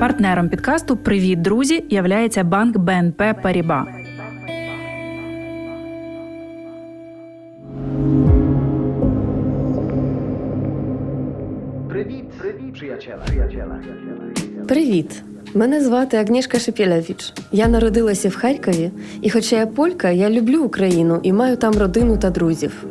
Партнером підкасту Привіт, друзі! являється банк БНП Паріба. Привіт, привіт, приячела. Привіт! Мене звати Агнішка Шепілевич. Я народилася в Харкові, і, хоча я полька, я люблю Україну і маю там родину та друзів.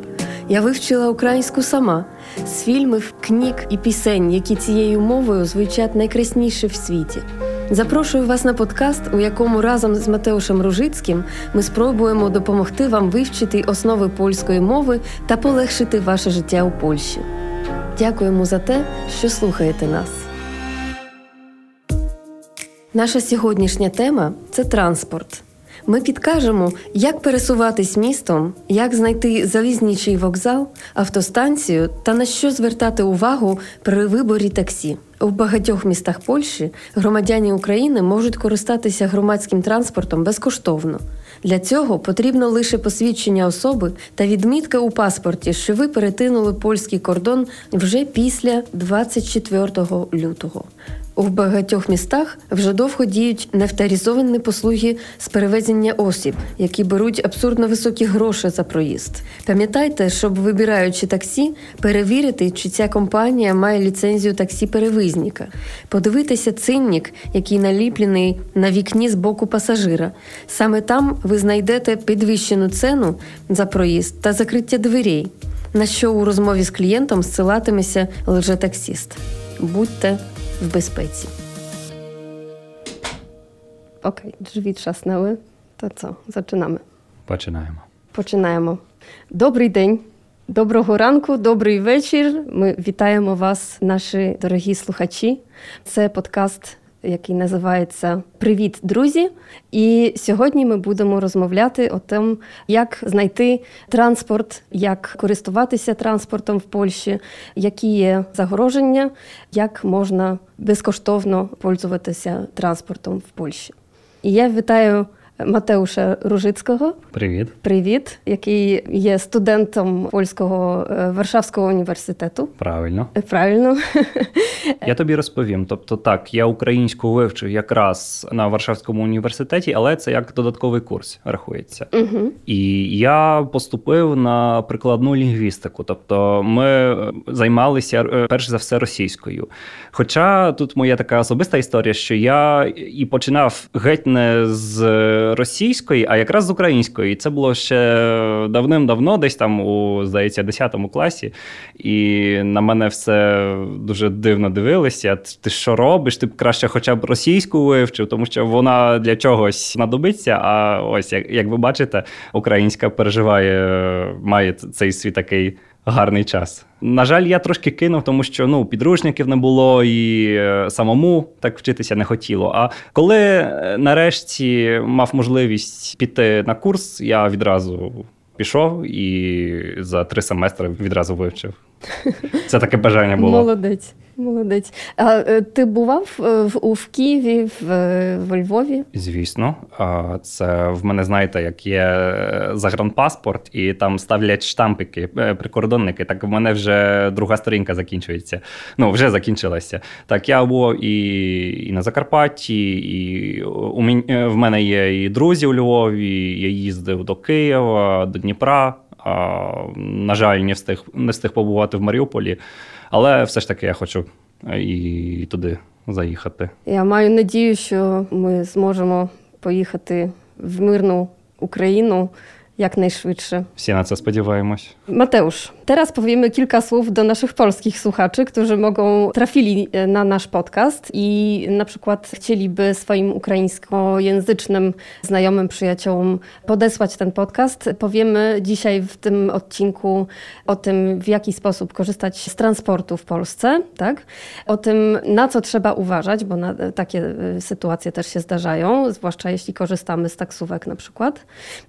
Я вивчила українську сама з фільмів, книг і пісень, які цією мовою звучать найкрасніше в світі. Запрошую вас на подкаст, у якому разом з Матеушем Ружицьким ми спробуємо допомогти вам вивчити основи польської мови та полегшити ваше життя у Польщі. Дякуємо за те, що слухаєте нас. Наша сьогоднішня тема це транспорт. Ми підкажемо, як пересуватись містом, як знайти залізничий вокзал, автостанцію та на що звертати увагу при виборі таксі. У багатьох містах Польщі громадяни України можуть користатися громадським транспортом безкоштовно. Для цього потрібно лише посвідчення особи та відмітка у паспорті, що ви перетинули польський кордон вже після 24 лютого. У багатьох містах вже довго діють неавторизовані послуги з перевезення осіб, які беруть абсурдно високі гроші за проїзд. Пам'ятайте, щоб вибираючи таксі, перевірити, чи ця компанія має ліцензію таксі-перевизника, подивитися цінник, який наліплений на вікні з боку пасажира. Саме там ви знайдете підвищену ціну за проїзд та закриття дверей, на що у розмові з клієнтом зсилатиметься лже-таксіст. Будьте w bezpiece. Окей, drzwi trzasnęły. To co, zaczynamy. Починаємо. Починаємо. Добрий день, доброго ранку, добрий вечір. Ми вітаємо вас, наші дорогі слухачі. Це подкаст який називається Привіт, друзі! І сьогодні ми будемо розмовляти о тим, як знайти транспорт, як користуватися транспортом в Польщі, які є загороження, як можна безкоштовно пользуватися транспортом в Польщі. І я вітаю. Матеуша Ружицького. Привіт. Привіт, який є студентом польського е, Варшавського університету. Правильно. Е, правильно. Я тобі розповім. Тобто, так, я українську вивчив якраз на Варшавському університеті, але це як додатковий курс рахується. Угу. І я поступив на прикладну лінгвістику. Тобто, ми займалися е, перш за все російською. Хоча тут моя така особиста історія, що я і починав геть не з російської, а якраз з української. І це було ще давним-давно, десь там у здається, 10 класі. І на мене все дуже дивно дивилися. Ти що робиш? Ти б краще хоча б російську вивчив, тому що вона для чогось знадобиться. А ось як, як ви бачите, українська переживає, має цей свій такий гарний час. На жаль, я трошки кинув, тому що ну підручників не було і е, самому так вчитися не хотіло. А коли е, нарешті мав можливість піти на курс, я відразу пішов і за три семестри відразу вивчив. Це таке бажання було. Молодець. Молодець. А е, ти бував е, у в Києві, в, е, в Львові? Звісно, це в мене знаєте, як є загранпаспорт, і там ставлять штампики, прикордонники. Так в мене вже друга сторінка закінчується. Ну, вже закінчилася. Так, я був і і на Закарпатті, і у мене, в мене є і друзі у Львові. Я їздив до Києва, до Дніпра. На жаль, не встиг не встиг побувати в Маріуполі. Але все ж таки я хочу е, і туди заїхати. Я маю надію, що ми зможемо поїхати в мирну Україну якнайшвидше. Всі на це сподіваємось. Mateusz, teraz powiemy kilka słów do naszych polskich słuchaczy, którzy mogą trafili e, na nasz podcast i na przykład chcieliby swoim ukraińskojęzycznym znajomym, przyjaciołom podesłać ten podcast. Powiemy dzisiaj w tym odcinku o tym, w jaki sposób korzystać z transportu w Polsce, tak? O tym, na co trzeba uważać, bo na, takie e, sytuacje też się zdarzają, zwłaszcza jeśli korzystamy z taksówek na przykład.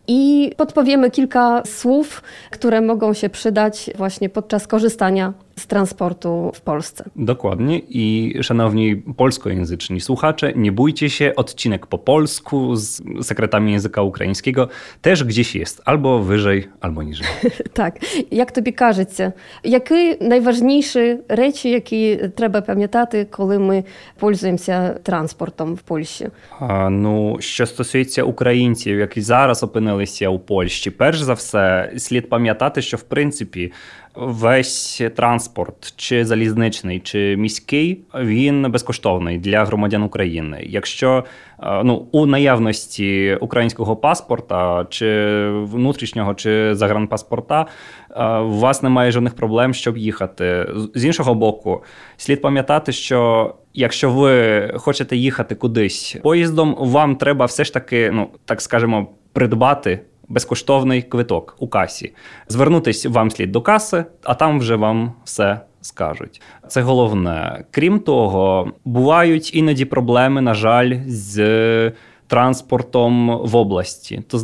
I podpowiemy kilka słów, które mogą się przydać właśnie podczas korzystania z transportu w Polsce. Dokładnie. I szanowni polskojęzyczni słuchacze, nie bójcie się, odcinek po polsku z sekretami języka ukraińskiego też gdzieś jest, albo wyżej, albo niżej. Так, як тобі кажеться, які найважніші речі, які треба пам'ятати, коли ми пользуємося транспортом в Польщі? А, ну, що стосується українців, які зараз опинилися у Польщі, перш за все, слід пам'ятати, що в принципі весь транспорт, чи залізничний, чи міський, він безкоштовний для громадян України. Якщо е, ну, у наявності українського паспорта, чи внутрішнього, чи загранпаспорта, е, у вас немає жодних проблем, щоб їхати. З- іншого боку, слід пам'ятати, що якщо ви хочете їхати кудись поїздом, вам треба все ж таки, ну так скажемо, придбати безкоштовний квиток у касі. Звернутись вам слід до каси, а там вже вам все скажуть. Це головне. Крім того, бувають іноді проблеми, на жаль, з транспортом в області. То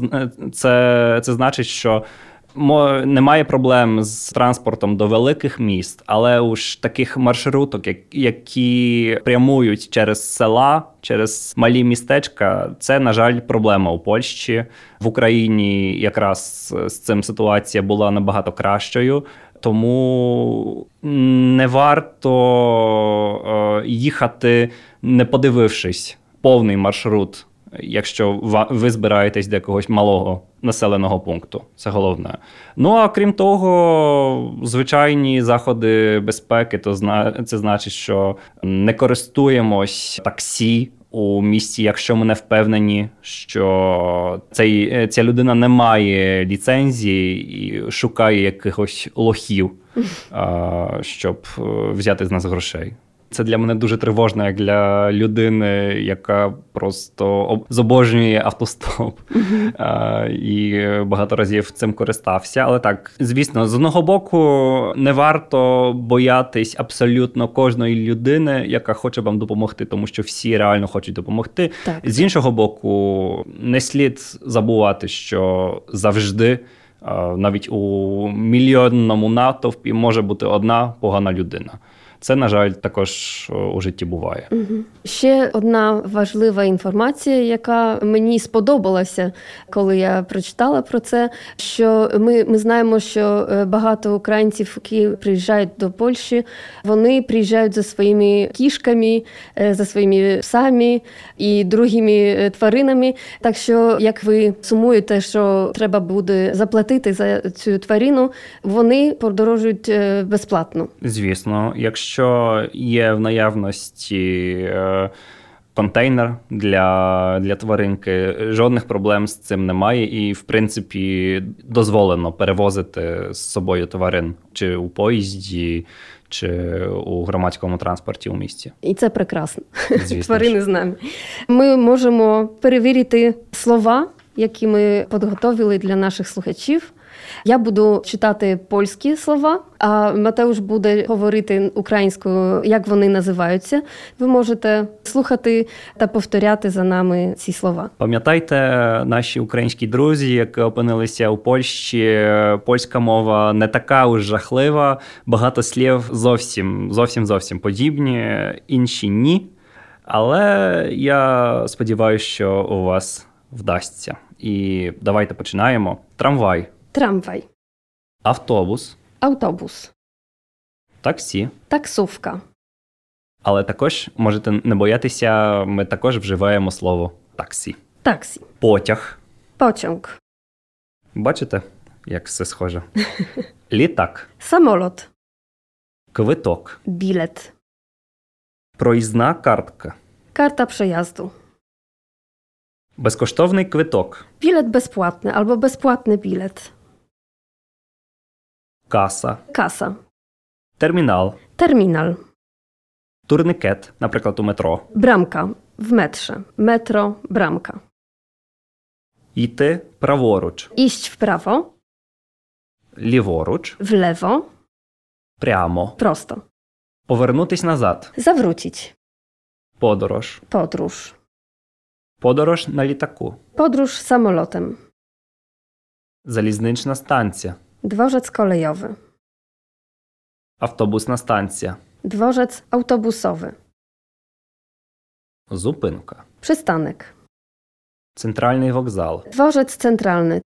це, це значить, що немає проблем з транспортом до великих міст, але уж таких маршруток, які прямують через села, через малі містечка, це, на жаль, проблема у Польщі. В Україні якраз з цим ситуація була набагато кращою. Тому не варто е, їхати, не подивившись повний маршрут якщо ви збираєтесь до якогось малого населеного пункту. Це головне. Ну а крім того, звичайні заходи безпеки, то зна- це значить, що не користуємось таксі. У місті, якщо ми не впевнені, що цей, ця людина не має ліцензії і шукає якихось лохів, щоб е, взяти з нас грошей. Це для мене дуже тривожно, як для людини, яка просто об- зобожнює автостоп А, і багато разів цим користався. Але так, звісно, з одного боку, не варто боятись абсолютно кожної людини, яка хоче вам допомогти, тому що всі реально хочуть допомогти. Так. З іншого боку, не слід забувати, що завжди. Навіть у мільйонному натовпі може бути одна погана людина. Це, на жаль, також у житті буває. Ще одна важлива інформація, яка мені сподобалася, коли я прочитала про це. Що ми, ми знаємо, що е, багато українців, які приїжджають до Польщі, вони приїжджають за своїми кішками, е, за своїми псами і другими е, тваринами. Так що, як ви сумуєте, що треба буде заплатити за цю тварину, вони подорожують е, безплатно. Звісно, якщо є в наявності е, контейнер для, для тваринки, жодних проблем з цим немає, і, в принципі, дозволено перевозити з собою тварин чи у поїзді, чи у громадському транспорті у місті. І це прекрасно. Звісно. Тварини з нами. Ми можемо перевірити слова, які ми підготовили для наших слухачів. Я буду читати польські слова, а Матеуш буде говорити українською, як вони називаються. Ви можете слухати та повторяти за нами ці слова. Пам'ятайте, наші українські друзі, які опинилися у Польщі, польська мова не така уж жахлива. Багато слів зовсім зовсім зовсім подібні, інші ні. Але я сподіваюся, що у вас вдасться. І давайте починаємо. Трамвай, Трамвай, автобус, автобус, таксі. таксówka, Але також можете не боятися, ми також вживаємо слово таксі. taksi, Потяг. pociąg, Бачите, як все схоже? Літак, samolot, квиток. bilet, Проїзна картка. karta przejazdu, Безкоштовний квиток. bilet bezpłatny albo bezpłatny bilet, Каса. kasa, Термінал. terminal. Турникет, наприклад, у метро. Bramka w metrze. Metro, bramka. Йти праворуч. Iść w prawo, Ліворуч. w lewo, Прямо. prosto. Повернутись назад. Zawrócić. Подорож. Podróż. Подорож на літаку. Podróż samolotem. Залізнична станція. Dworzec kolejowy. Автобусна станція. Dworzec autobusowy. Зупинка. Przystanek. Центральний вокзал. Dworzec centralny.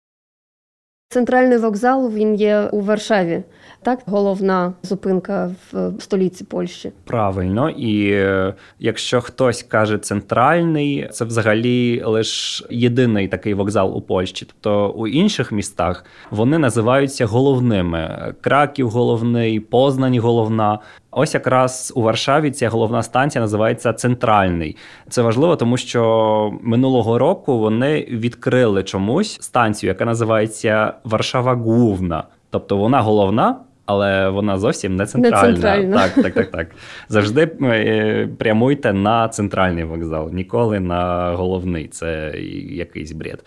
Центральний вокзал він є у Варшаві. Так, головна зупинка в столиці Польщі. Правильно, і е, якщо хтось каже центральний, це взагалі лише єдиний такий вокзал у Польщі. Тобто у інших містах вони називаються головними: Краків головний, Познань головна. Ось якраз у Варшаві ця головна станція називається Центральний. Це важливо, тому що минулого року вони відкрили чомусь станцію, яка називається Варшава Глувна. Тобто вона головна, але вона зовсім не центральна. центральна. Так, так, так, так. Завжди е, прямуйте на центральний вокзал, ніколи на головний. Це якийсь бред.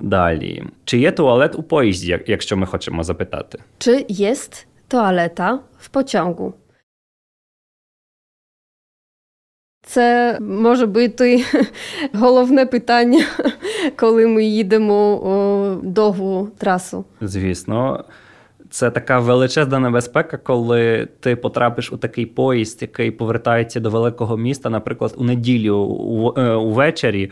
Далі. Чи є туалет у поїзді, якщо ми хочемо запитати? Czy jest toaleta w pociągu? Це може бути головне питання, коли ми їдемо довгу трасу. Звісно. Це така величезна небезпека, коли ти потрапиш у такий поїзд, який повертається до великого міста, наприклад, у неділю е, увечері.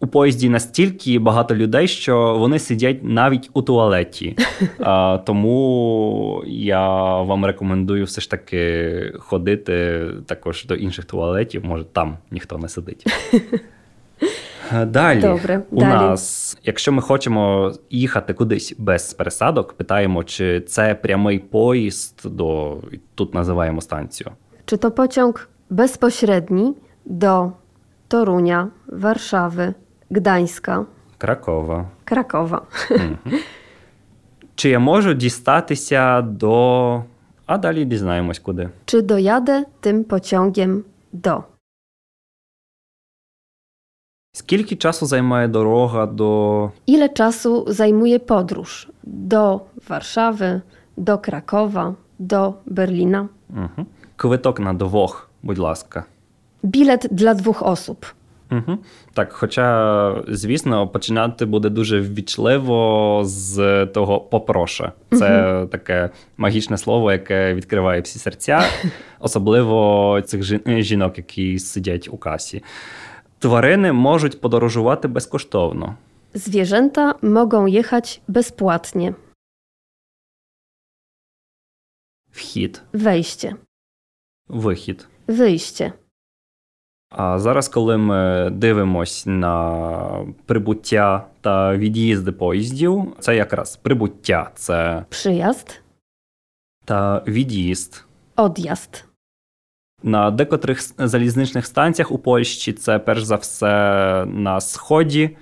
У поїзді настільки багато людей, що вони сидять навіть у туалеті. А, тому я вам рекомендую все ж таки ходити також до інших туалетів. Може, там ніхто не сидить. Далі Добре, у далі. нас, якщо ми хочемо їхати кудись без пересадок, питаємо, чи це прямий поїзд до тут називаємо станцію. Czy to pociąg bezpośredni do Torunia, Warszawy, Gdańska, Кракова. Krakowa? Чи я можу дістатися до. А далі дізнаємось куди. Czy dojadę tym pociągiem do? Скільки часу займає дорога до. Ile czasu zajmuje podróż do Warszawy, do Krakowa, do Berlina? Угу. Квиток на двох, будь ласка. Bilet dla dwóch osób. Угу. Так, хоча, звісно, починати буде дуже ввічливо з того попроша. Це таке магічне слово, яке відкриває всі серця, особливо цих жінок, які сидять у касі. Тварини можуть подорожувати безкоштовно. Zwierzęta mogą jechać bezpłatnie. Вхід, Wejście, вихід. wyjście. А зараз, коли ми дивимось на прибуття та від'їзди поїздів, це якраз прибуття, це Przyjazd, та від'їзд. odjazd. На декотрих залізничних станціях у Польщі це перш за все на сході.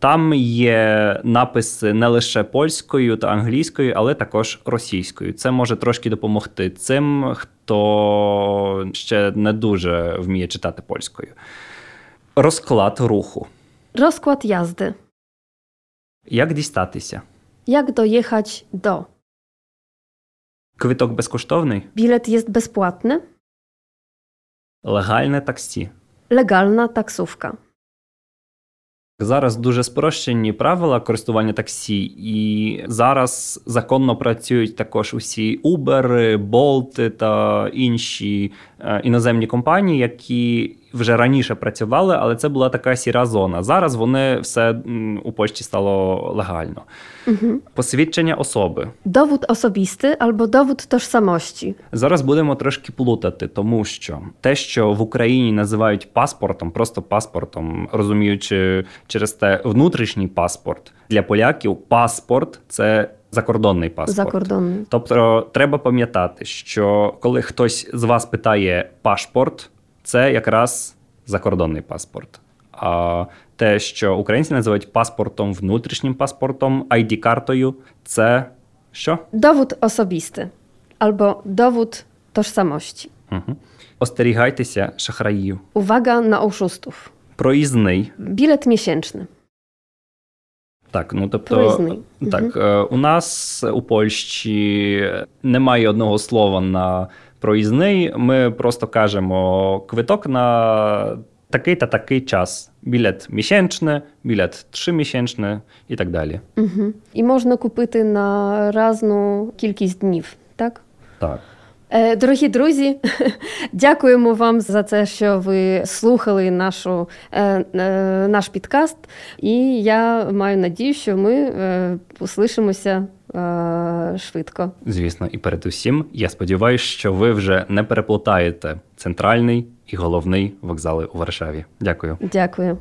Там є написи не лише польською та англійською, але також російською. Це може трошки допомогти цим, хто ще не дуже вміє читати польською. Розклад руху. Rozkład jazdy. Як дістатися? Jak dojechać do? Квиток безкоштовний, Bilet jest bezpłatny? легальне таксі. Legalna taksówka. Зараз дуже спрощені правила користування таксі, і зараз законно працюють також усі Uber, Bolt та інші е, іноземні компанії, які вже раніше працювали, але це була така сіра зона. Зараз вони все у Польщі стало легально. Mhm. Посвідчення особи. Dowód osobisty albo dowód tożsamości. Зараз будемо трошки плутати, тому що те, що в Україні називають паспортом, просто паспортом, розуміючи через те внутрішній паспорт для поляків, паспорт це закордонний паспорт. Zakordonny. Тобто треба пам'ятати, що коли хтось з вас питає пашпорт, це якраз закордонний паспорт. А те, що українці називають паспортом, внутрішнім паспортом, ID-картою, це що? Dowód osobisty albo dowód tożsamości. Угу. Остерігайтеся шахраїв. Uwaga na oszustów. Проїзний. Bilet miesięczny. Так, ну тобто, Проїзний. так, е, у нас у Польщі немає одного слова на проїзний. Ми просто кажемо квиток на такий та такий час. Білет місячне, білет тримісячне і так далі. Угу. І можна купити на разну кількість днів, так? Так. Е, Дорогі друзі, дякуємо вам за те, що ви слухали нашу, е, е, наш підкаст. І я маю надію, що ми услышимося швидко. Звісно, і передусім, я сподіваюся, що ви вже не переплутаєте центральний і головний вокзали у Варшаві. Дякую. Дякую.